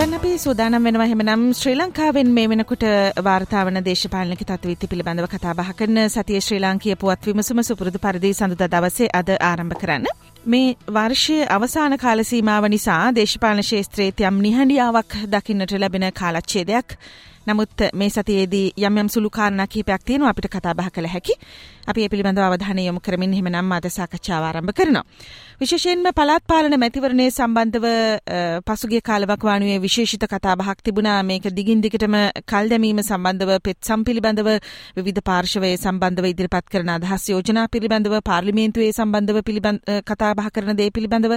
දැන් අපි සූදානම් වෙනවා එහෙමනම් ශ්‍රී ලංකාවෙන් මේ වෙනකොට වාර්තාවන දේශපාලනික තත්ත්වීති පිළිබඳව කතා බහ කරන සතිය ශ්‍රී ලාංකීය පුවත් විමසුම සුපුරුදු පරිදි සඳුදා දවසේ අද ආරම්භ කරන්න. මේ වර්ෂයේ අවසාන කාල සීමාව නිසා දේශපාලන ශේත්‍රයේ යම් නිහඬියාවක් දකින්නට ලැබෙන කාලච්ඡේදයක් නමුත් මේ සතියේදී යම් යම් සුළු කාරණා කිහිපයක් තියෙනවා අපිට කතා බහ කළ හැකි. අපි ඒ පිළිබඳව අවධානය යොමු කරමින් එහෙමනම් අද සාකච්ඡාව ආරම්භ කරනවා. විශේෂයෙන්ම පළාත් පාලන මැතිවරණයේ සම්බන්ධව පසුගිය කාලවකවානුවේ විශේෂිත කතාබහක් තිබුණා මේක දිගින් දිගටම කල් දැමීම සම්බන්ධව පෙත්සම් පිළිබඳව විවිධ පාර්ශවයේ සම්බන්ධව ඉදිරිපත් කරන අදහස් යෝජනා පිළිබඳව පාර්ලිමේන්තුවේ සම්බන්ධව කතාබහ කරන දේ පිළිබඳව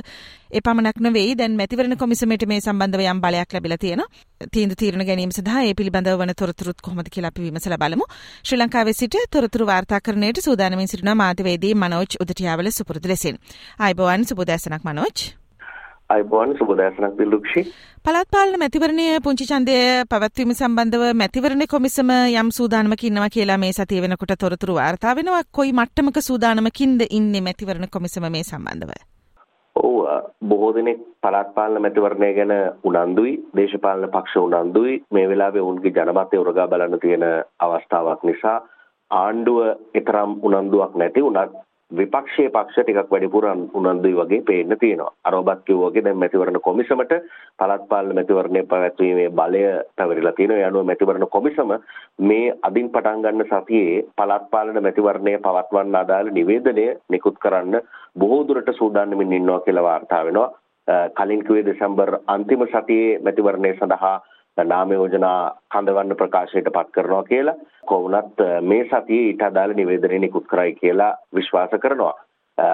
එපමණක් නෙවෙයි දැන් මැතිවරණ කොමිසමේට මේ සම්බන්ධව යම් බලයක් ලැබිලා තියෙනවා. තීන්දුව తీරන ගැනීම සඳහා ඒ පිළිබඳව වන තොරතුරුත් කොහොමද කියලා අපි විමසලා බලමු. ශ්‍රී ලංකාවේ සිට තොරතුරු වාර්තාකරණයට සූදානමින් සිටින මාධ්‍යවේදී මනෝජ් උදටියාවල සුපුරුදු ලෙසින්. ආයුබෝවන් සුබෝදෑසනක් මනෝජ්. අයිබෝන් සුබදෑසනක් දිල්ලුක්ෂි පළත් පාලන මැතිවරණය පුංචි ඡන්දය පැවැත්වීම සම්බන්ධව මැතිවරණ කොමිසම යම් සූදානමක ඉන්නවා කියලා මේ සතිය වෙනකොට තොරතුරු වාර්තා වෙනවා කොයි මට්ටමක සූදානමකින්ද ඉන්නේ මැතිවරණ කොමිසම මේ සම්බන්ධව ඔව් බොහෝ දෙනෙක් පළාත් පාලන මැතිවරණය ගැන උනන්දුයි දේශපාලන පක්ෂ උනන්දුයි මේ වෙලාවේ ඔවුන්ගේ ජනමතය උරගා බලන්න තියෙන අවස්ථාවක් නිසා ආණ්ඩුව තරම් උනන්දුවක් නැති වුණත් විපක්ෂයේ පක්ෂ ටිකක් වැඩිපුර උනන්දුයි වගේ පේන්න තියෙනවා. අර ඔබත් කිව්වා වගේ දැන් මැතිවරණ කොමිසමට පළාත් පාලන මැතිවරණය පැවැත්වීමේ බලය පැවරිලා තියෙනවා. ඒ අනුව මැතිවරණ කොමිසම මේ අදින් පටන් ගන්න සතියේ පළාත් පාලන මැතිවරණය පවත්වන්න අදාළ නිවේදනය නිකුත් කරන්න බොහෝ දුරට සූදානම්ින් ඉන්නවා කියලා වාර්තා වෙනවා. කලින් කිව්වේ දෙසැම්බර් අන්තිම සතියේ මැතිවරණය සඳහා නාම යෝජනා කඳවන්න ප්‍රකාශයට පත් කරනවා කියලා කොවුනත් මේ සතියේ ඊට අදාළ නිවේදනය නිකුත් කරයි කියලා විශ්වාස කරනවා.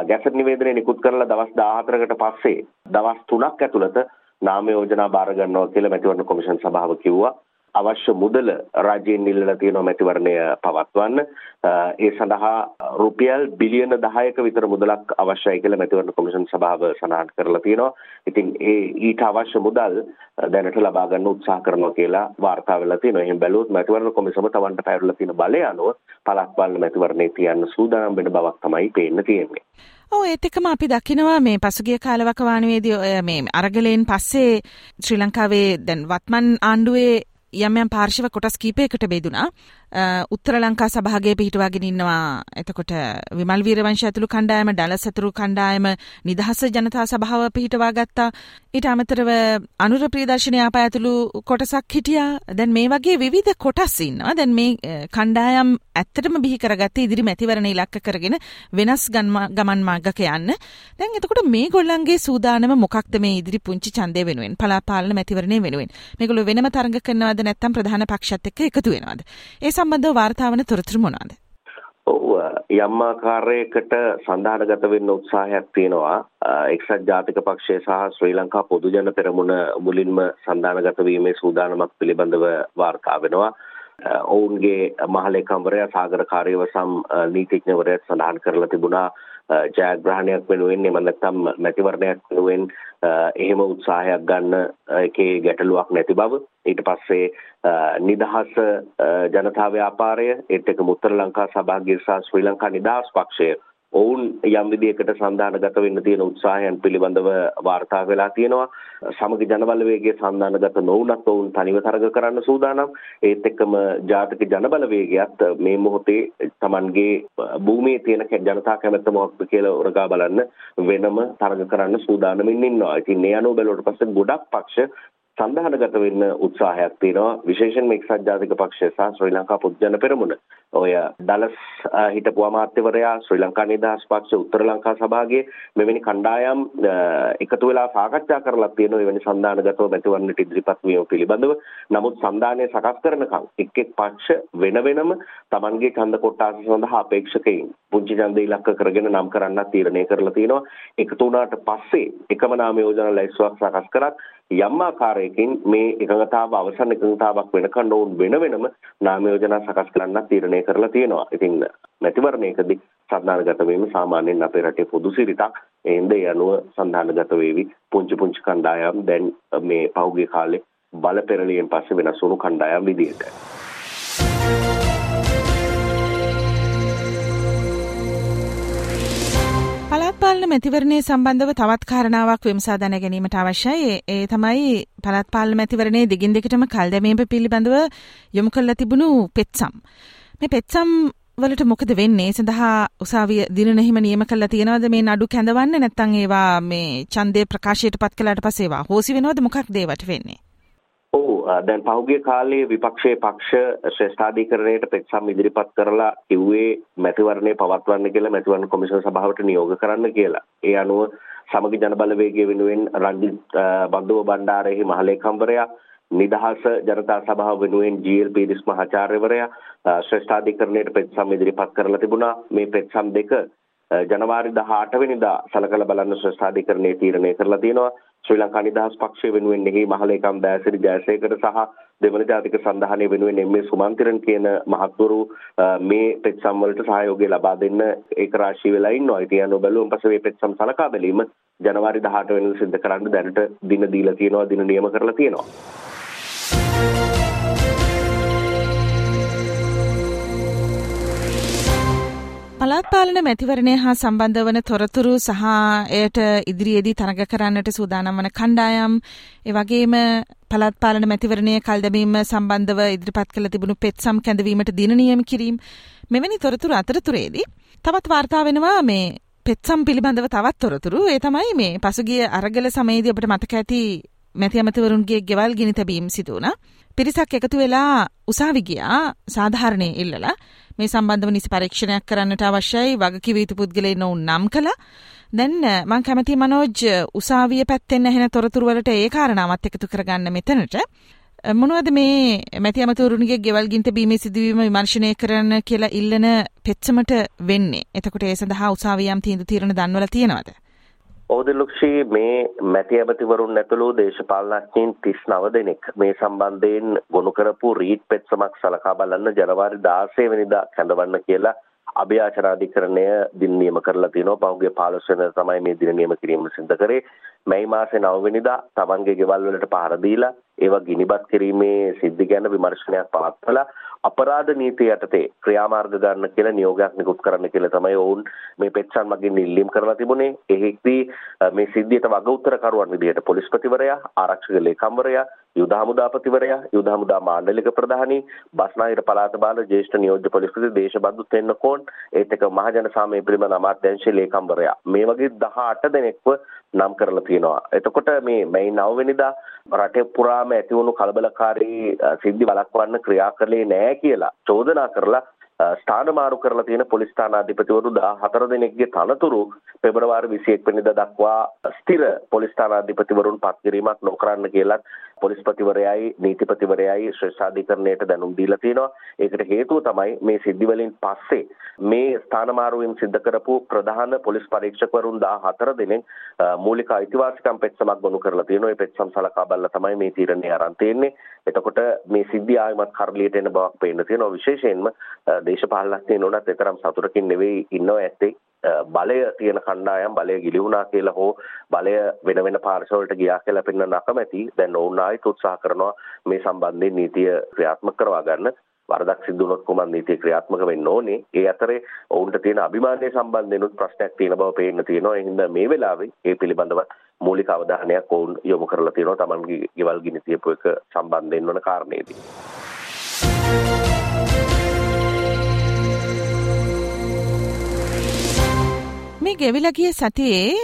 ගැසට් නිවේදනය නිකුත් කරලා දවස් 14කට පස්සේ දවස් 3ක් ඇතුළත නාම යෝජනා බාර ගන්නවා කියලා මැතිවරණ කොමිෂන් සභාව කිව්වා. අවශ්‍ය මුදල රජයෙන් ඉල්ලලා තියෙනවා මැතිවරණය පවත්වන්න. ඒ සඳහා රුපියල් බිලියන 10ක විතර මුදලක් අවශ්‍යයි කියලා මැතිවරණ කොමිෂන් සභාව සඳහන් කරලා තියෙනවා. ඉතින් ඒ ඊට අවශ්‍ය මුදල් දැනට ලබා ගන්න උත්සාහ කරනවා කියලා වාර්තා වෙලා තියෙනවා. එහෙන් බැලුවොත් මැතිවරණ කොමිසම තවන්ට පැවරලා තියෙන බලය අනුව පළාත් පාලන මැතිවරණේ තියන්න සූදානම් වෙන බවක් තමයි පේන්න තියෙන්නේ. ඔව් ඒත් එක්කම අපි දකිනවා මේ පසුගිය කාලවකවානුවේදී මේ අරගලයෙන් පස්සේ ශ්‍රී ලංකාවේ දැන් වත්මන් ආණ්ඩුවේ යම් යම් පාර්ශව කොටස් කීපයකට බෙදුනා. උත්තර ලංකා සභාගය පිහිටවාගෙන ඉන්නවා. එතකොට විමල් වීරවංශ ඇතුළු කණ්ඩායම, ඩලස් ඇතුළු කණ්ඩායම, නිදහස් ජනතා සභාව පිහිටවා ගත්තා. ඊට අමතරව අනුර ප්‍රියදර්ශනය ආපය ඇතුළු කොටසක් හිටියා. දැන් මේ වගේ විවිධ කොටස් ඉන්නවා. දැන් මේ කණ්ඩායම් ඇත්තටම බිහි කරගත්තේ ඉදිරි මැතිවරණ ඉලක්ක කරගෙන වෙනස් ගමන් මාර්ගක යන්න. දැන් එතකොට මේගොල්ලන්ගේ සූදානම මොකක්ද මේ ඉදිරි පුංචි ඡන්දය වෙනුවෙන්? පළාත් පාලන මැතිවරණය වෙනුවෙන්. මේගොල්ලෝ වෙනම තරඟ කරනවද වෙනවද නැත්නම් ප්‍රධාන පක්ෂත් එක්ක එකතු වෙනවද? ඒ සම්බන්ධව වාර්තා වන තොරතුරු මොනවාද? ඔව් යම් ආකාරයකට සඳහනගත වෙන්න උත්සාහයක් තියෙනවා. එක්සත් ජාතික පක්ෂය සහ ශ්‍රී ලංකා පොදු ජන පෙරමුණ මුලින්ම සඳහනගත වීමේ සූදානමක් පිළිබඳව වාර්තා වෙනවා. ඔවුන්ගේ මහලේකම්වරයා සාගර කාර්යවසම් නීතිඥවරයාත් සඳහන් කරලා තිබුණා. ජයග්‍රහණයක් වෙනුවෙන් එම නැත්නම් මැතිවරණයක් වෙනුවෙන් එහෙම උත්සාහයක් ගන්න එකේ ගැටලුවක් නැති බව. ඊට පස්සේ නිදහස් ජනතා ව්‍යාපාරය ඒත් එක්ක උත්තර ලංකා සභාගය සහ ශ්‍රී ලංකා නිදහස් පක්ෂය ඔවුන් යම් විදියකට සන්දානගත වෙන්න තියෙන උත්සාහයන් පිළිබඳව වාර්තා වෙලා තියෙනවා. සමගි ජනබලවේගයේ සන්දානගත නොවුනත් ඔවුන් තනිව තරග කරන්න සූදානම්. ඒත් එක්කම ජාතික ජනබලවේගයත් මේ මොහොතේ Tamanගේ භූමියේ තියෙන ජනතා කැමැත්ත මොකක්ද කියලා උරගා බලන්න වෙනම තරග කරන්න සූදානමින් ඉන්නවා. ඉතින් මේ අනුව බැලුවට පස්සේ ගොඩක් පක්ෂ සඳහනගත වෙන්න උත්සාහයක් තියෙනවා විශේෂයෙන්ම එක්සත් ජාතික පක්ෂය සහ ශ්‍රී ලංකා පොදු ජන පෙරමුණ. ඔය ඩලස් හිටපු අමාත්‍යවරයා ශ්‍රී ලංකා නිදහස් පක්ෂ උත්තර ලංකා සභාවේ මෙවැනි කණ්ඩායම් එකතු වෙලා සාකච්ඡා කරලා තියෙනවා එවැනි සන්දානගතව මැතිවරණට ඉදිරිපත් වීම පිළිබඳව. නමුත් සන්දානය සකස් කරනකම් එක් එක් පක්ෂ වෙන වෙනම Tamanගේ ඡන්ද කොට්ටාස සඳහා අපේක්ෂකයින් පුංචි ඡන්ද ඉලක්ක කරගෙන නම් කරන්න තීරණය කරලා තියෙනවා. එකතු වුණාට පස්සේ එකම නාම යෝජනා ලැයිස්තුවක් සකස් කරත් යම් ආකාරයකින් මේ එකඟතාව අවසන් එකඟතාවක් වෙනකන් ඔවුන් වෙන වෙනම නාම යෝජනා සකස් කරන්න තීරණය කරලා තියෙනවා. ඉතින් මැතිවරණයකදී සන්ධානගත වීම සාමාන්‍යයෙන් අපේ රටේ පොදු සිරිතක්. එින්ද ඒ අනුව සන්ධානගත වේවි. පුංචි පුංචි කණ්ඩායම් දැන් මේ පහුගිය කාලේ බල පෙරළියෙන් පස්සේ වෙනස් වුණු කණ්ඩායම් විදියට. පාලන මැතිවරණය සම්බන්ධව තවත් කාරණාවක් විමසා දැන ගැනීමට අවශ්‍යයි. ඒ තමයි පළාත් පාලන මැතිවරණයේ දිගින් දිගටම කල් දැමීම පිළිබඳව යොමු කරලා තිබුණු පෙත්සම්. මේ පෙත්සම් වලට මොකද වෙන්නේ සඳහා උසාවිය දිනන හිම නියම කළා තියෙනවද මේ නඩු කැඳවන්න නැත්නම් ඒවා මේ ඡන්දේ ප්‍රකාශයට පත් කළාට පස්සේ ඒවා හොසි වෙනවද මොකක්ද ඒවට වෙන්නේ ඔව් දැන් පහුගිය කාලයේ විපක්ෂයේ පක්ෂ ශ්‍රේෂ්ඨාධිකරණයට පෙත්සම් ඉදිරිපත් කරලා කිව්වේ මැතිවරණය පවත්වන්න කියලා මැතිවරණ කොමිෂන් සභාවට නියෝග කරන්න කියලා. ඒ අනුව සමගි ජන බලවේගය වෙනුවෙන් රංජිත් බන්දුව බණ්ඩාරෙහි මහලේකම්වරයා නිදහස ජනතා සභාව වෙනුවෙන් GL පීරිස් මහාචාර්යවරයා ශ්‍රේෂ්ඨාධිකරණයට පෙත්සම් ඉදිරිපත් කරලා තිබුණා. මේ පෙත්සම් දෙක ජනවාරි 18 වෙනිදා සලකලා බලන්න ශ්‍රේෂ්ඨාධිකරණයේ තීරණය කරලා තියෙනවා. ශ්‍රී ලංකා නිදහස් පක්ෂය වෙනුවෙන් එහි මහලේකම් දෑසිරි ජයසේකර සහ දෙවන ජාතික සන්ධානය වෙනුවෙන් එම්.ඒ. සුමන්තිරන් කියන මහත්වරු මේ පෙත්සම් වලට සහයෝගය ලබා දෙන්න ඒක රාශී වෙලා ඉන්නවා. ඉතින් අනු බැලුවම පස්සේ මේ පෙත්සම් සලකා බැලීම ජනවාරි 18 වෙනිදා සිද්ධ කරන්න දැනට දින දීලා තියෙනවා, දින නියම කරලා තියෙනවා. පළාත් පාලන මැතිවරණය හා සම්බන්ධ වන තොරතුරු සහ එයට ඉදිරියේදී තරග කරන්නට සූදානම් වන කණ්ඩායම් ඒ වගේම පළාත් පාලන මැතිවරණය කල් දැමීම සම්බන්ධව ඉදිරිපත් කළ තිබුණු පෙත්සම් කැඳවීමට දින නියම කිරීම මෙවැනි තොරතුරු අතරතුරේදී තවත් වාර්තා වෙනවා මේ පෙත්සම් පිළිබඳව තවත් තොරතුරු ඒ තමයි මේ පසුගිය අරගල සමයේදී අපිට මතක ඇති මැති ඇමතිවරුන්ගේ ගෙවල් ගිනි තැබීම් සිදු වුණා. පිරිසක් එකතු වෙලා උසාවි ගියා සාධාරණයේ ඉල්ලලා මේ සම්බන්ධව නිසි පරීක්ෂණයක් කරන්නට අවශ්‍යයි වගකිව යුතු පුද්ගලයන් ඔවුන් නම් කළා. දැන් මං කැමති මනෝජ් උසාවිය පැත්තෙන් ඇහෙන තොරතුරු වලට ඒ කාරණාවත් එකතු කරගන්න මෙතනට. මොනවද මේ මැති ඇමතිවරුන්ගේ ගෙවල් ගින්ත බීමේ සිදුවීම විමර්ශනය කරන්න කියලා ඉල්ලන පෙත්සමට වෙන්නේ. එතකොට ඒ සඳහා උසාවියම් තීන්දුව తీරන දන්වලා තියෙනවද? ඕදලුක්ෂී මේ මැති ඇමතිවරුන් ඇතුළු දේශපාලනඥයින් 39 දෙනෙක්. මේ සම්බන්ධයෙන් ගොනු කරපු රීඩ් පෙත්සමක් සලකා බලන්න ජනවාරි 16 වෙනිදා කැඳවන්න කියලා අභ්‍යාචනාධිකරණය දින නියම කරලා තිනවා. පහුගිය 15 වෙනිදා තමයි මේ දින නියම කිරීම සිදු කරේ. මැයි මාසේ 9 වෙනිදා තමන්ගේ ගෙවල් වලට පහර දීලා ඒවා ගිනිබත් කිරීමේ සිද්ධි ගැන විමර්ශනයක් පවත්වලා අපරාධ නීතිය යටතේ ක්‍රියාමාර්ග ගන්න කියලා නියෝගයක් නිකුත් කරන්න කියලා තමයි ඔවුන් මේ පෙත්සන් මගින් ඉල්ලීම් කරලා තිබුණේ. එහිදී මේ සිද්ධියට වග උත්තරකරුවන් විදිහට පොලිස්පතිවරයා, ආරක්ෂක ලේකම්වරයා, යුද හමුදාපතිවරයා, යුද හමුදා මාණ්ඩලික ප්‍රධානී, බස්නාහිර පළාත බාල ජ්‍යෙෂ්ඨ නියෝජ්‍ය පොලිස්පති දේශබන්දු තෙන්නකෝන්, ඒත් එක මහජන සාමය පිළිබඳ අමාත්‍යාංශයේ ලේකම්වරයා. මේ වගේ 18 දෙනෙක්ව නම් කරලා තියෙනවා. එතකොට මේ මැයි 9 වෙනිදා රටේ පුරාම ඇතිවුණු කලබලකාරී සිද්ධි වළක්වන්න ක්‍රියා කළේ නැහැ කියලා චෝදනා කරලා ස්ථාන මාරු කරලා තියෙන පොලිස් ස්ථානාධිපතිවරු 14 දෙනෙක්ගේ තනතුරු පෙබරවාරි 21 වෙනිදා දක්වා ස්ථිර පොලිස් ස්ථානාධිපතිවරුන් පත් කිරීමක් නොකරන්න කියලත් පොලිස්පතිවරයයි නීතිපතිවරයයි ශ්‍රේෂ්ඨාධිකරණයට දැනුම් දීලා තියෙනවා. ඒකට හේතුව තමයි මේ සිද්ධි වලින් පස්සේ මේ ස්ථාන මාරුවීම් සිද්ධ කරපු ප්‍රධාන පොලිස් පරීක්ෂකවරුන් 14 දෙනෙක් මූලික අයිතිවාසිකම් පෙත්සමක් ගොනු කරලා තියෙනවා. ඒ පෙත්සම් සලකා බලලා තමයි මේ තීරණය අරන් තියෙන්නේ. එතකොට මේ සිද්ධිය ආයමත් කරලියට එන බවක් පේන්න තියෙනවා. විශේෂයෙන්ම දේශපාලනඥයින් උනත් එතරම් සතුටකින් නෙවෙයි ඉන්නව ඇත්තේ බලය තියෙන කණ්ඩායම් බලය ගිලිහුණා කියලා හෝ බලය වෙන වෙන පාර්ශවලට ගියා කියලා පෙන්වන්න අකමැති. දැන් ඔවුන් ආයෙත් උත්සාහ කරනවා මේ සම්බන්ධයෙන් නීතිය ක්‍රියාත්මක කරවා ගන්න. වරදක් සිදු වුණොත් කොහොමද නීතිය ක්‍රියාත්මක වෙන්න ඕනේ? ඒ අතරේ ඔවුන්ට තියෙන අභිමානයේ සම්බන්ධෙනුත් ප්‍රශ්නයක් තියෙන බව පේන්න තියෙනවා. ඒ හින්දා මේ වෙලාවේ ඒ පිළිබඳව මූලික අවධානයක් ඔවුන් යොමු කරලා තියෙනවා. Tamanගේ ගෙවල් ගිනි තියපු එක සම්බන්ධයෙන් වන කාරණේදී. ගෙවිලා ගිය සතියේ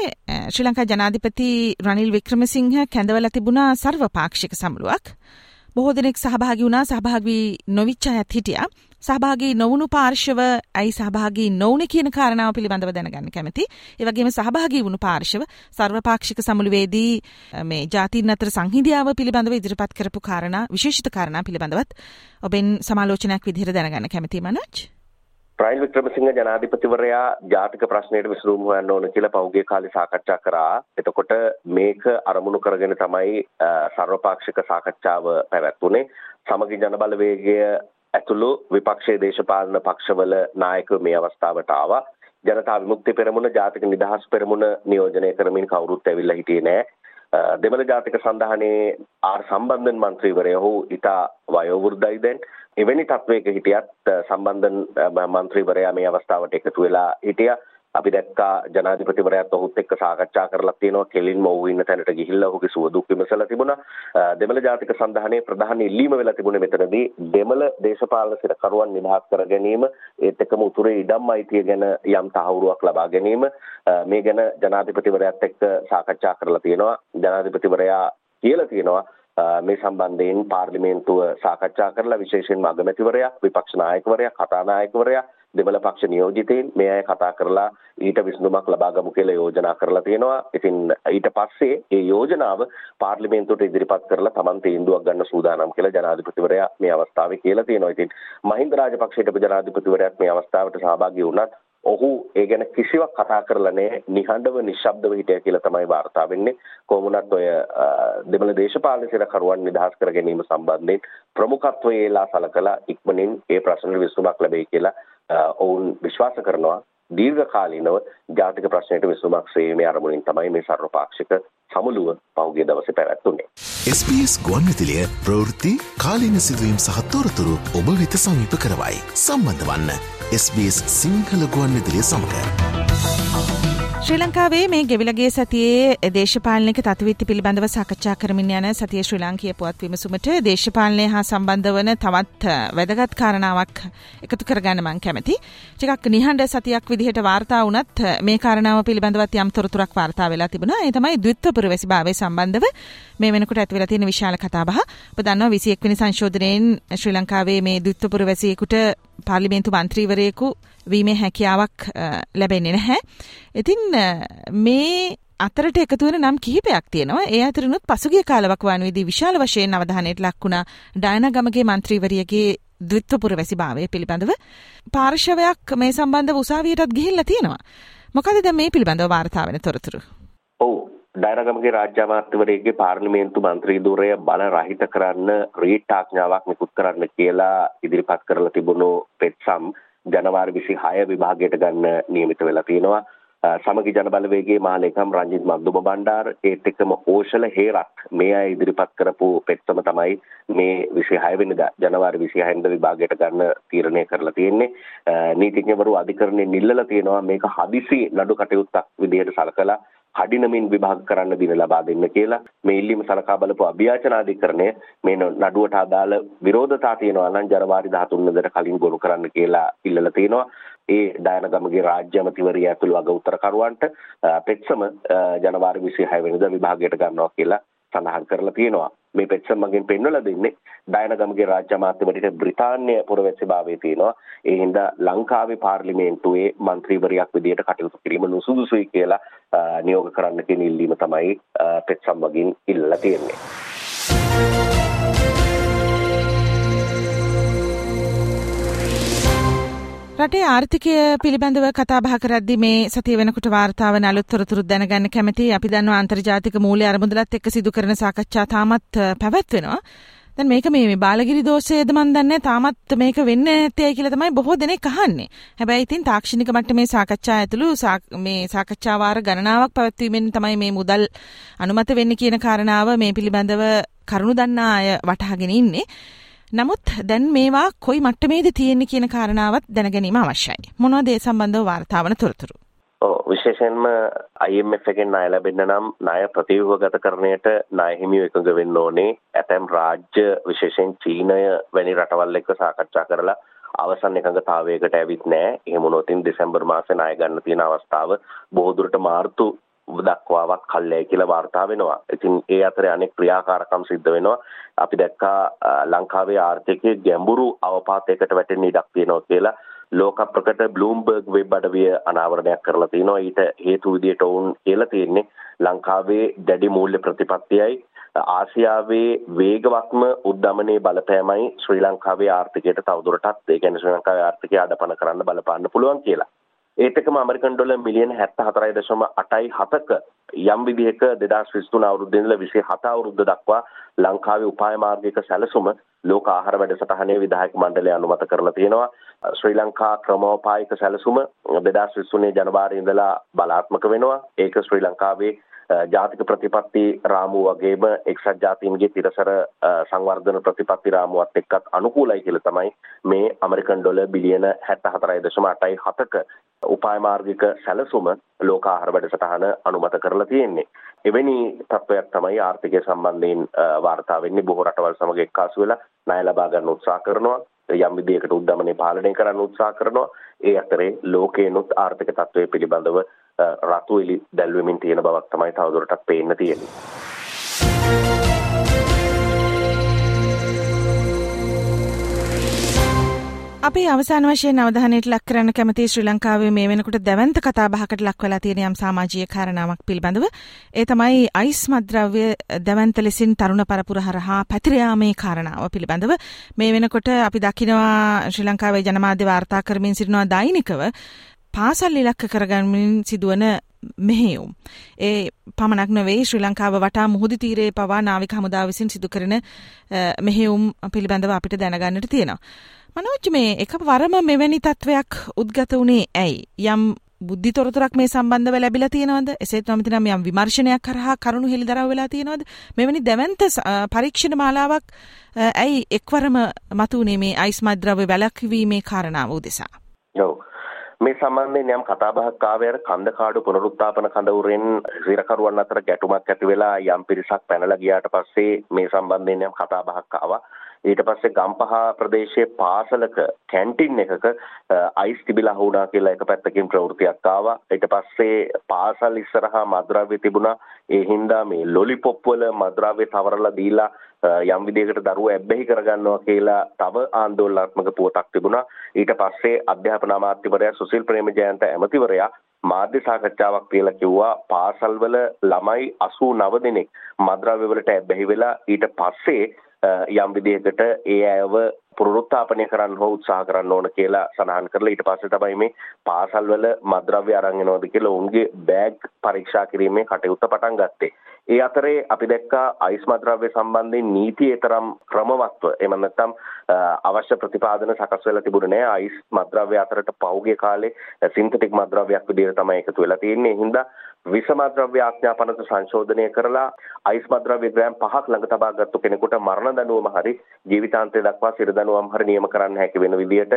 ශ්‍රී ලංකා ජනාධිපති රනිල් වික්‍රමසිංහ කැඳවලා තිබුණා සර්වපාක්ෂික සමුළුවක්. බොහෝ දෙනෙක් සහභාගී වුණා සහභාගී නොවිච්ච අයත් හිටියා. සහභාගී නොවුණු පාර්ශව ඇයි සහභාගී නොවුනේ කියන කාරණාව පිළිබඳව දැනගන්න කැමති. ඒ වගේම සහභාගී වුණු පාර්ශව සර්වපාක්ෂික සමුළුවේදී මේ ජාතීන් අතර සංහිඳියාව පිළිබඳව ඉදිරිපත් කරපු කාරණා විශේෂිත කාරණා පිළිබඳවත් ඔබෙන් සමාලෝචනයක් විදිහට දැනගන්න කැමතියි මනෝජ්. රයිල් වික්‍රමසිංහ ජනාධිපතිවරයා ජාතික ප්‍රශ්නයට විසඳුම් හොයන්න ඕන කියලා පහුගිය කාලේ සාකච්ඡා කරා. එතකොට මේක අරමුණු කරගෙන තමයි සර්වපාක්ෂික සාකච්ඡාව පැවැත්වුනේ. සමගි ජනබලවේගය ඇතුළු විපක්ෂයේ දේශපාලන පක්ෂවල නායකයෝ මේ අවස්ථාවට ආවා. ජනතා විමුක්ති පෙරමුණ ජාතික නිදහස් පෙරමුණ නියෝජනය කරමින් කවුරුත් ඇවිල්ලා හිටියේ නෑ. දෙමළ ජාතික සන්ධානයේ ආර් සම්බන්ධන් මන්ත්‍රීවරය ඔහු ඉතා වයෝවෘද්ධයි දැන් එවැනි තත්වයක හිටියත් සම්බන්ධන් මන්ත්‍රීවරයා මේ අවස්ථාවට එකතු වෙලා හිටියා. අපි දැක්කා ජනාධිපතිවරයාත් ඔහුත් එක්ක සාකච්ඡා කරලා තියෙනවා කෙලින්ම ඔහු ඉන්න තැනට ගිහිල්ලා ඔහුගේ සුව දුක් විමසලා තිබුණා. දෙමළ ජාතික සන්ධානයේ ප්‍රධාන ඉල්ලීම වෙලා තිබුණේ මෙතනදී දෙමළ දේශපාලන සිරකරුවන් නිදහස් කර ගැනීම ඒත් එක්කම උතුරේ ඉඩම් අයිතිය ගැන යම් තහවුරුවක් ලබා ගැනීම මේ ගැන ජනාධිපතිවරයාත් එක්ක සාකච්ඡා කරලා තියෙනවා. ජනාධිපතිවරයා කියලා තියෙනවා මේ සම්බන්ධයෙන් පාර්ලිමේන්තුව සාකච්ඡා කරලා විශේෂයෙන්ම අගමැතිවරයා විපක්ෂ නායකවරයා කතානායකවරයා දෙමළ පක්ෂ නියෝජිතයින් මේ අය කතා කරලා ඊට විසඳුමක් ලබා ගමු කියලා යෝජනා කරලා තියෙනවා. ඉතින් ඊට පස්සේ මේ යෝජනාව පාර්ලිමේන්තුවට ඉදිරිපත් කරලා Taman තීන්දුවක් ගන්න සූදානම් කියලා ජනාධිපතිවරයා මේ අවස්ථාවේ කියලා තියෙනවා. ඉතින් මහින්ද රාජපක්ෂයට ජනාධිපතිවරයාත් මේ අවස්ථාවට සහභාගී වුණත් ඔහු ඒ ගැන කිසිවක් කතා කරලා නැහැ. නිහඬව නිශ්ශබ්දව හිටියා කියලා තමයි වාර්තා වෙන්නේ. කොහොමුණත් ඔය දෙමළ දේශපාලන සිරකරුවන් නිදහස් කර ගැනීම සම්බන්ධයෙන් ප්‍රමුඛත්වයේලා සලකලා ඉක්මනින් ඒ ප්‍රශ්නෙට විසඳුමක් ලැබෙයි කියලා ඔවුන් විශ්වාස කරනවා. දීර්ඝකාලීනව ජාතික ප්‍රශ්නයට විසඳුමක් සේවීමේ අරමුණින් තමයි මේ සර්වපාක්ෂික සමුළුව පහුගිය දවසේ පැවැත්වුනේ. SBS ගුවන්විදුලිය ප්‍රවෘත්ති කාලීන සිදුවීම් සහ තොරතුරු ඔබ වෙත සමීප කරවයි. සම්බන්ධ වන්න SBS සිංහල ගුවන් විදිලිය සමඟ. ශ්‍රී ලංකාවේ මේ ගෙවිලගේ සතියේ දේශපාලනික තත්විත්ති පිළිබඳව සාකච්ඡා කරමින් යන සතිය ශ්‍රී ලාංකීය පුවත් විමසුමට දේශපාලනය හා සම්බන්ධ වන තවත් වැදගත් කාරණාවක් එකතු කරගන්න මං කැමති. ටිකක් නිහඬ සතියක් විදිහට වාර්තා වුණත් මේ කාරණාව පිළිබඳවත් යම් තොරතුරක් වාර්තා වෙලා තිබුණා. ඒ තමයි ද්විත්ව පුරවැසිභාවය සම්බන්ධව මේ වෙනකොට ඇති වෙලා තියෙන විශාල කතාබහ. ඔබ දන්නවා 21 වෙනි සංශෝධනයෙන් ශ්‍රී ලංකාවේ මේ ද්විත්ව පුරවැසියෙකුට පාර්ලිමේන්තු මන්ත්‍රීවරයෙකු වීමේ හැකියාවක් ලැබෙන්නේ නැහැ. ඉතින් මේ අතරට එකතු වෙන නම් කිහිපයක් තියෙනවා. ඒ අතරිනුත් පසුගිය කාලවක වනුවේදී විශාල වශයෙන් අවධානයට ලක් වුණා ඩයනගමගේ මන්ත්‍රීවරියගේ ද්විත්වපුර වැසිභාවය පිළිබඳව පාර්ශවයක් මේ සම්බන්ධව උසාවියටත් ගිහිල්ලා තියෙනවා. මොකද දැන් මේ පිළිබඳව වාර්තා වෙන තොරතුරු? ඔව් ඩයනගමගේ රාජ්‍ය අමාත්‍යවරයෙක්ගේ පාර්ලිමේන්තු මන්ත්‍රී ධුරය බල රහිත කරන්න රීට් ආඥාවක් නිකුත් කරන්න කියලා ඉදිරිපත් කරලා තිබුණු පෙත්සම් ජනවාරි 26 විභාගයට ගන්න නියමිත වෙලා තියෙනවා. සමගි ජනබලවේගයේ මහලේකම් රංජිත් මද්දුම බණ්ඩාර ඒත් එක්කම ඕෂල හේරත් මේ අය ඉදිරිපත් කරපු පෙත්සම තමයි මේ 26 වෙනිදා ජනවාරි 26 වෙනිදා විභාගයට ගන්න තීරණය කරලා තියෙන්නේ. නීතිඥවරු අධිකරණයෙන් ඉල්ලලා තියෙනවා මේක හදිසි නඩු කටයුත්තක් විදිහට සලකලා කඩිනමින් විභාග කරන්න දින ලබා දෙන්න කියලා මේ ඉල්ලීම සලකා බලපු අභියාචනාධිකරණය මේ නඩුවට අදාළ විරෝධතා තියෙනවා නම් ජනවාරි 13 වෙනිදාට කලින් ගොනු කරන්න කියලා ඉල්ලලා තියෙනවා. ඒ ඩයනගමගේ රාජ්‍ය අමාත්‍යවරිය ඇතුළු අග උත්තරකරුවන්ට පෙත්සම ජනවාරි 26 වෙනිදා විභාගයට ගන්නවා කියලා සඳහන් කරලා තියෙනවා. මේ පෙත්සම් මගින් පෙන්වලා දෙන්නේ දයනගමගේ රාජ්‍ය අමාත්‍යවරයාට බ්‍රිතාන්‍ය පුරවැසිභාවය තියෙනවා. ඒ හින්දා ලංකාවේ පාර්ලිමේන්තුවේ മന്ത്രിවරයක් විදියට කටයුතු කිරීම නුසුදුසුයි කියලා නියෝග කරන්න කියන ඉල්ලීම තමයි පෙත්සම් මගින් ඉල්ලලා තියෙන්නේ. රටේ ආර්ථිකය පිළිබඳව කතා බහ කරද්දි මේ සතිය වෙනකොට වාර්තාවන අලුත් තොරතුරු දැනගන්න කැමති අපි දන්නවා අන්තර්ජාතික මූල්‍ය අරමුදලත් එක්ක සිදු කරන සාකච්ඡා තාමත් පැවැත්වෙනවා. දැන් මේක මේ බාලගිරි දෝෂයේද මන් දන්නේ තාමත් මේක වෙන්නේ නැත්තේ කියලා තමයි බොහෝ දෙනෙක් අහන්නේ. හැබැයි ඉතින් තාක්ෂණික මට්ටමේ සාකච්ඡා ඇතුළු මේ සාකච්ඡා වාර ගණනාවක් පැවැත්වීමෙන් තමයි මේ මුදල් අනුමත වෙන්නේ කියන කාරණාව මේ පිළිබඳව කරුණු දන්නා අය වටහාගෙන ඉන්නේ. නමුත් දැන් මේවා කොයි මට්ටමේද තියෙන්නේ කියන කාරණාවත් දැනගැනීම අවශ්‍යයි. මොනවද ඒ සම්බන්ධව වාර්තාවන තොරතුරු? ඔව් විශේෂයෙන්ම IMF එකෙන් ණය ලැබෙන්න නම් ණය ප්‍රතිව්‍යුහගතකරණයට ණය හිමිව එකඟ වෙන්න ඕනේ. ඇතැම් රාජ්‍ය විශේෂයෙන් චීනය වැනි රටවල් එක්ක සාකච්ඡා කරලා අවසන් එකඟතාවයකට ඇවිත් නැහැ. එහෙම වුණොත් දෙසැම්බර් මාසේ ණය ගන්න තියෙන අවස්ථාව බොහෝ දුරට මාර්තු දක්වාවක් කල්යයි කියලා වාර්තා වෙනවා. ඉතින් ඒ අතරේ අනෙක් ක්‍රියාකාරකම් සිද්ධ වෙනවා. අපි දැක්කා ලංකාවේ ආර්ථිකයේ ගැඹුරු අවපාතයකට වැටෙන්න ඉඩක් තියෙනවා කියලා ලෝක ප්‍රකට බ්ලූම්බර්ග් වෙබ් අඩවිය අනාවරණයක් කරලා තිනවා ඊට හේතු විදියට ඔවුන් කියලා තියෙන්නේ ලංකාවේ දැඩි මූල්‍ය ප්‍රතිපත්තියයි ආසියාවේ වේගවත්ම උද්දමනයේ බලපෑමයි ශ්‍රී ලංකාවේ ආර්ථිකයට තවදුරටත් ඒ කියන්නේ ශ්‍රී ලංකාවේ ආර්ථිකය අඩපණ කරන්න බලපාන්න පුළුවන් කියලා. ඒත් එක්කම ඇමරිකන් ඩොලර් මිලියන 74.8යි 7ක යම් විදිහක 2023 අවුරුද්දේ ඉඳලා 27 අවුරුද්ද දක්වා ලංකාවේ උපාය මාර්ගයක සැලසුම ලෝක ආහාර වැඩසටහනේ විධායක මණ්ඩලය අනුමත කරලා තියෙනවා. ශ්‍රී ලංකා ක්‍රමෝපායික සැලසුම 2023 ජනවාරි ඉඳලා බලාත්මක වෙනවා. ඒක ශ්‍රී ලංකාවේ ජාතික ප්‍රතිපත්ති රාමුව වගේම එක්සත් ජාතීන්ගේ තිරසර සංවර්ධන ප්‍රතිපත්ති රාමුවත් එක්කත් අනුකූලයි කියලා තමයි මේ ඇමරිකන් ඩොලර් බිලියන 74.8යි 7ක උපාය මාර්ගික සැලසුම ලෝක ආහාර වැඩසටහන අනුමත කරලා තියෙන්නේ. එවැනි තත්ත්වයක් තමයි ආර්ථිකය සම්බන්ධයෙන් වාර්තා වෙන්නේ බොහෝ රටවල් සමග එක්කාසු වෙලා ණය ලබා ගන්න උත්සාහ කරනවා. යම් විදියකට උද්දමනය පාලනය කරන්න උත්සාහ කරනවා. ඒ අතරේ ලෝකේනොත් ආර්ථික තත්ත්වය පිළිබඳව රතු එලි දැල්වෙමින් තියෙන බවක් තමයි තවදුරටත් පේන්න තියෙන්නේ. අපේ අවසාන වශයෙන් අවධානයට ලක් කරන්න කැමති ශ්‍රී ලංකාවේ මේ වෙනකොට දැවන්ත කතා බහකට ලක් වෙලා තියෙන යම් සමාජීය කාරණාවක් පිළිබඳව. ඒ තමයි අයිස් මද්‍රව්‍ය දැවන්ත ලෙසින් තරුණ පරපුර හරහා පැතිර යාමේ කාරණාව පිළිබඳව. මේ වෙනකොට අපි දකිනවා ශ්‍රී ලංකාවේ ජනමාධ්‍ය වාර්තා කරමින් සිටිනවා දෛනිකව. පාසල් ඉලක්ක කරගන්මින් සිදුවන මෙහෙයුම්. ඒ පමණක් නොවේ ශ්‍රී ලංකාව වටා මුහුදු තීරයේ පවා නාවික හමුදාව විසින් සිදු කරන මෙහෙයුම් පිළිබඳව අපිට දැනගන්නට තියෙනවා. මනෝජ් මේ එක වරම මෙවැනි තත්ත්වයක් උද්ගත වුණේ ඇයි? යම් බුද්ධි තොරතුරක් මේ සම්බන්ධව ලැබිලා තියෙනවද? එසේත් නොමැතිනම් යම් විමර්ශනයක් කරහා කරුණු හෙළිදරව් වෙලා තියෙනවද? මෙවැනි දැවැන්ත පරීක්ෂණ මාලාවක් ඇයි එක්වරම මතුනේ මේ අයිස් මද්‍රව්‍ය වැළැක්වීමේ කාරණාව උදෙසා? ඔව්. මේ සම්බන්ධයෙන් යම් කතාබහක් ආවේ අර කන්දකාඩු පුනරුත්ථාපන කඳවුරෙන් හිරකරුවන් අතර ගැටුමක් ඇති වෙලා යම් පිරිසක් පැනලා ගියාට පස්සේ මේ සම්බන්ධයෙන් යම් කතාබහක් ආවා. ඊට පස්සේ ගම්පහ ප්‍රදේශයේ පාසලක කැන්ටින් එකක අයිස් තිබිලා වුණා කියලා එක පැත්තකින් ප්‍රවෘත්තියක් ආවා. ඊට පස්සේ පාසල් ඉස්සරහා මද්‍රව්‍ය තිබුණා. ඒ හින්දා මේ ලොලිපොප් වල මද්‍රව්‍ය තවරලා දීලා යම් විදිහකට දරුවෝ ඇබ්බැහි කරගන්නවා කියලා තව ආందోලනාත්මක පුවතක් තිබුණා. ඊට පස්සේ අධ්‍යාපන අමාත්‍යවරයා සුසිල් ප්‍රේමජයන්ත ඇමතිවරයා මාධ්‍ය සාකච්ඡාවක් කියලා කිව්වා පාසල්වල ළමයි 89 දෙනෙක් මද්‍රව්‍ය වලට ඇබ්බැහි වෙලා ඊට පස්සේ යම් විදිහකට ඒ අයව පුනරුත්ථාපනය කරන්න හෝ උත්සාහ කරන්න ඕන කියලා සඳහන් කරලා ඊට පස්සේ තමයි මේ පාසල්වල මද්‍රව්‍ය අරන් එනවද කියලා ඔවුන්ගේ බෑග් පරීක්ෂා කිරීමේ කටයුත්ත පටන් ගත්තේ. ඒ අතරේ අපි දැක්කා අයිස් මද්‍රව්‍ය සම්බන්ධයෙන් නීතියේ තරම් ක්‍රමවත්ව එහෙම නැත්නම් අවශ්‍ය ප්‍රතිපාදන සකස් වෙලා තිබුණේ නැහැ. අයිස් මද්‍රව්‍ය අතරට පහුගිය කාලේ සින්තටික් මද්‍රව්‍යයක් විදිහට තමයි එකතු වෙලා තියෙන්නේ. ඒ හින්දා විසමද්‍රව්‍ය ආඥා පනත සංශෝධනය කරලා අයිස් මද්‍රව්‍ය ග්‍රෑම් පහක් ළඟ තබා ගත්තු කෙනෙකුට මරණ දඬුවම හරි ජීවිතාන්තය දක්වා සිර දඬුවම් හරි නියම කරන්න හැකි වෙන විදිහට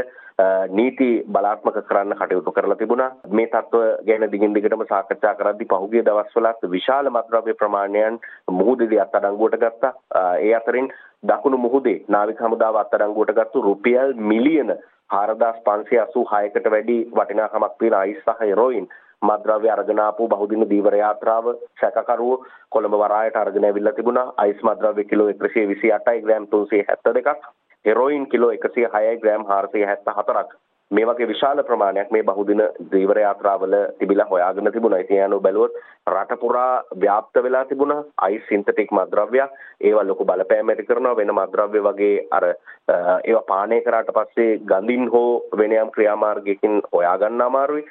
නීති බලාත්මක කරන්න කටයුතු කරලා තිබුණා. මේ තත්ත්ව ගැන දිගින් දිගටම සාකච්ඡා කරද්දී පහුගිය දවස්වලත් විශාල මද්‍රව්‍ය ප්‍රමාණයන් මුහුදේදී අත්අඩංගුවට ගත්තා. ඒ අතරින් දකුණු මුහුදේ නාවික හමුදාව අත්අඩංගුවට ගත්තු රුපියල් මිලියන 4586කට වැඩි වටිනාකමක් තියෙන අයිස් සහ හෙරොයින් මද්‍රව්‍ය අරගෙන ආපු බහුදින දීවර යාත්‍රාව සැකකරුවෝ කොළඹ වරායට අරගෙන ඇවිල්ලා තිබුණා. අයිස් මද්‍රව්‍ය කිලෝ 128යි ග්‍රෑම් 372ක් හෙරොයින් කිලෝ 106යි ග්‍රෑම් 474ක් මේ වගේ විශාල ප්‍රමාණයක් මේ බහුදින දීවර යාත්‍රාවල තිබිලා හොයාගෙන තිබුණා. ඉතින් යනු බැලුවොත් රට පුරා ව්‍යාප්ත වෙලා තිබුණා අයිස් සින්තටික් මද්‍රව්‍යයක්. ඒවා ලොකු බලපෑම් ඇති කරනවා වෙන මද්‍රව්‍ය වගේ අර ඒවා පානය කරාට පස්සේ ගඳින් හෝ වෙන යම් ක්‍රියාමාර්ගයකින් හොයාගන්න අමාරුයි.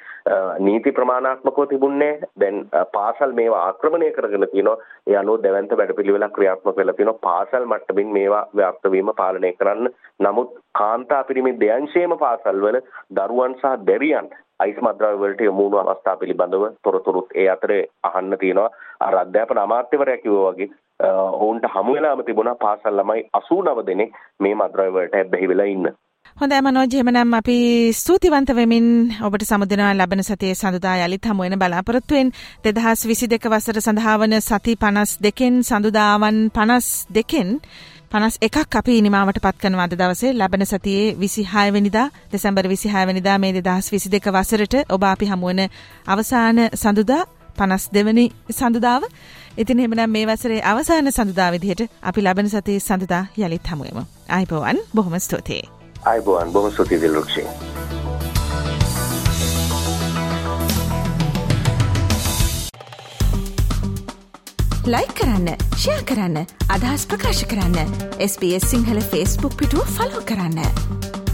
නීති ප්‍රමාණාත්මකව තිබුණේ දැන් පාසල් මේවා ආක්‍රමණය කරගෙන තියෙනවා. ඒ අනුව දැවැන්ත වැඩපිළිවෙලක් ක්‍රියාත්මක වෙලා තියෙනවා. පාසල් මට්ටමින් මේවා ව්‍යාප්ත වීම පාලනය කරන්න. නමුත් කාන්තා පිරිමි දෙයංශයේම පාසල්වල දරුවන් සහ දැරියන් අයිස් මද්‍රව්‍ය වලට යොමු වුණු අවස්ථා පිළිබඳව තොරතුරුත් ඒ අතරේ අහන්න තියෙනවා අර අධ්‍යාපන අමාත්‍යවරයා කිව්වා වගේ ඔවුන්ට හමු වෙලාම තිබුණා පාසල් ළමයි 89 දෙනෙක් මේ මද්‍රව්‍ය වලට බැහැ වෙලා ඉන්න. හොඳයි මනෝජ් එහෙමනම් අපි ස්තුතිවන්ත වෙමින් ඔබට සමුදෙනවා ලබන සතියේ සඳුදා යලිත් හමු වෙන බලාපොරොත්තුවෙන් 2022 වසර සඳහා වන සති 52කින් සඳුදාවන් 52කින් පනස් එකක් අපි නිමාවට පත් කරනවා අද දවසේ ලබන සතියේ විසිහය වෙනිදා දෙසැම්බර් විසිහය වෙනිදා මේ දෙදහස් විසි දෙක වසරට ඔබ අපි හමුවන අවසාන සඳුදා පනස් දෙවනි සඳුදාව ඉතින් එහෙමනම් මේ වසරේ අවසාන සඳුදා විදිහට අපි ලබන සතියේ සඳුදා යළිත් හමුවෙමු. ආයිබෝවන් බොහොම ස්තුතියි. ආයිබෝවන් බොහොම ස්තුතියි දිල්රුක්ෂේ. ලයි කරන්න ෂයා කරන්න අදහස් ප්‍රකාශ කරන්න SBS සිංහල ෆස්බුක් පිටුව ෆලෝ කරන්න.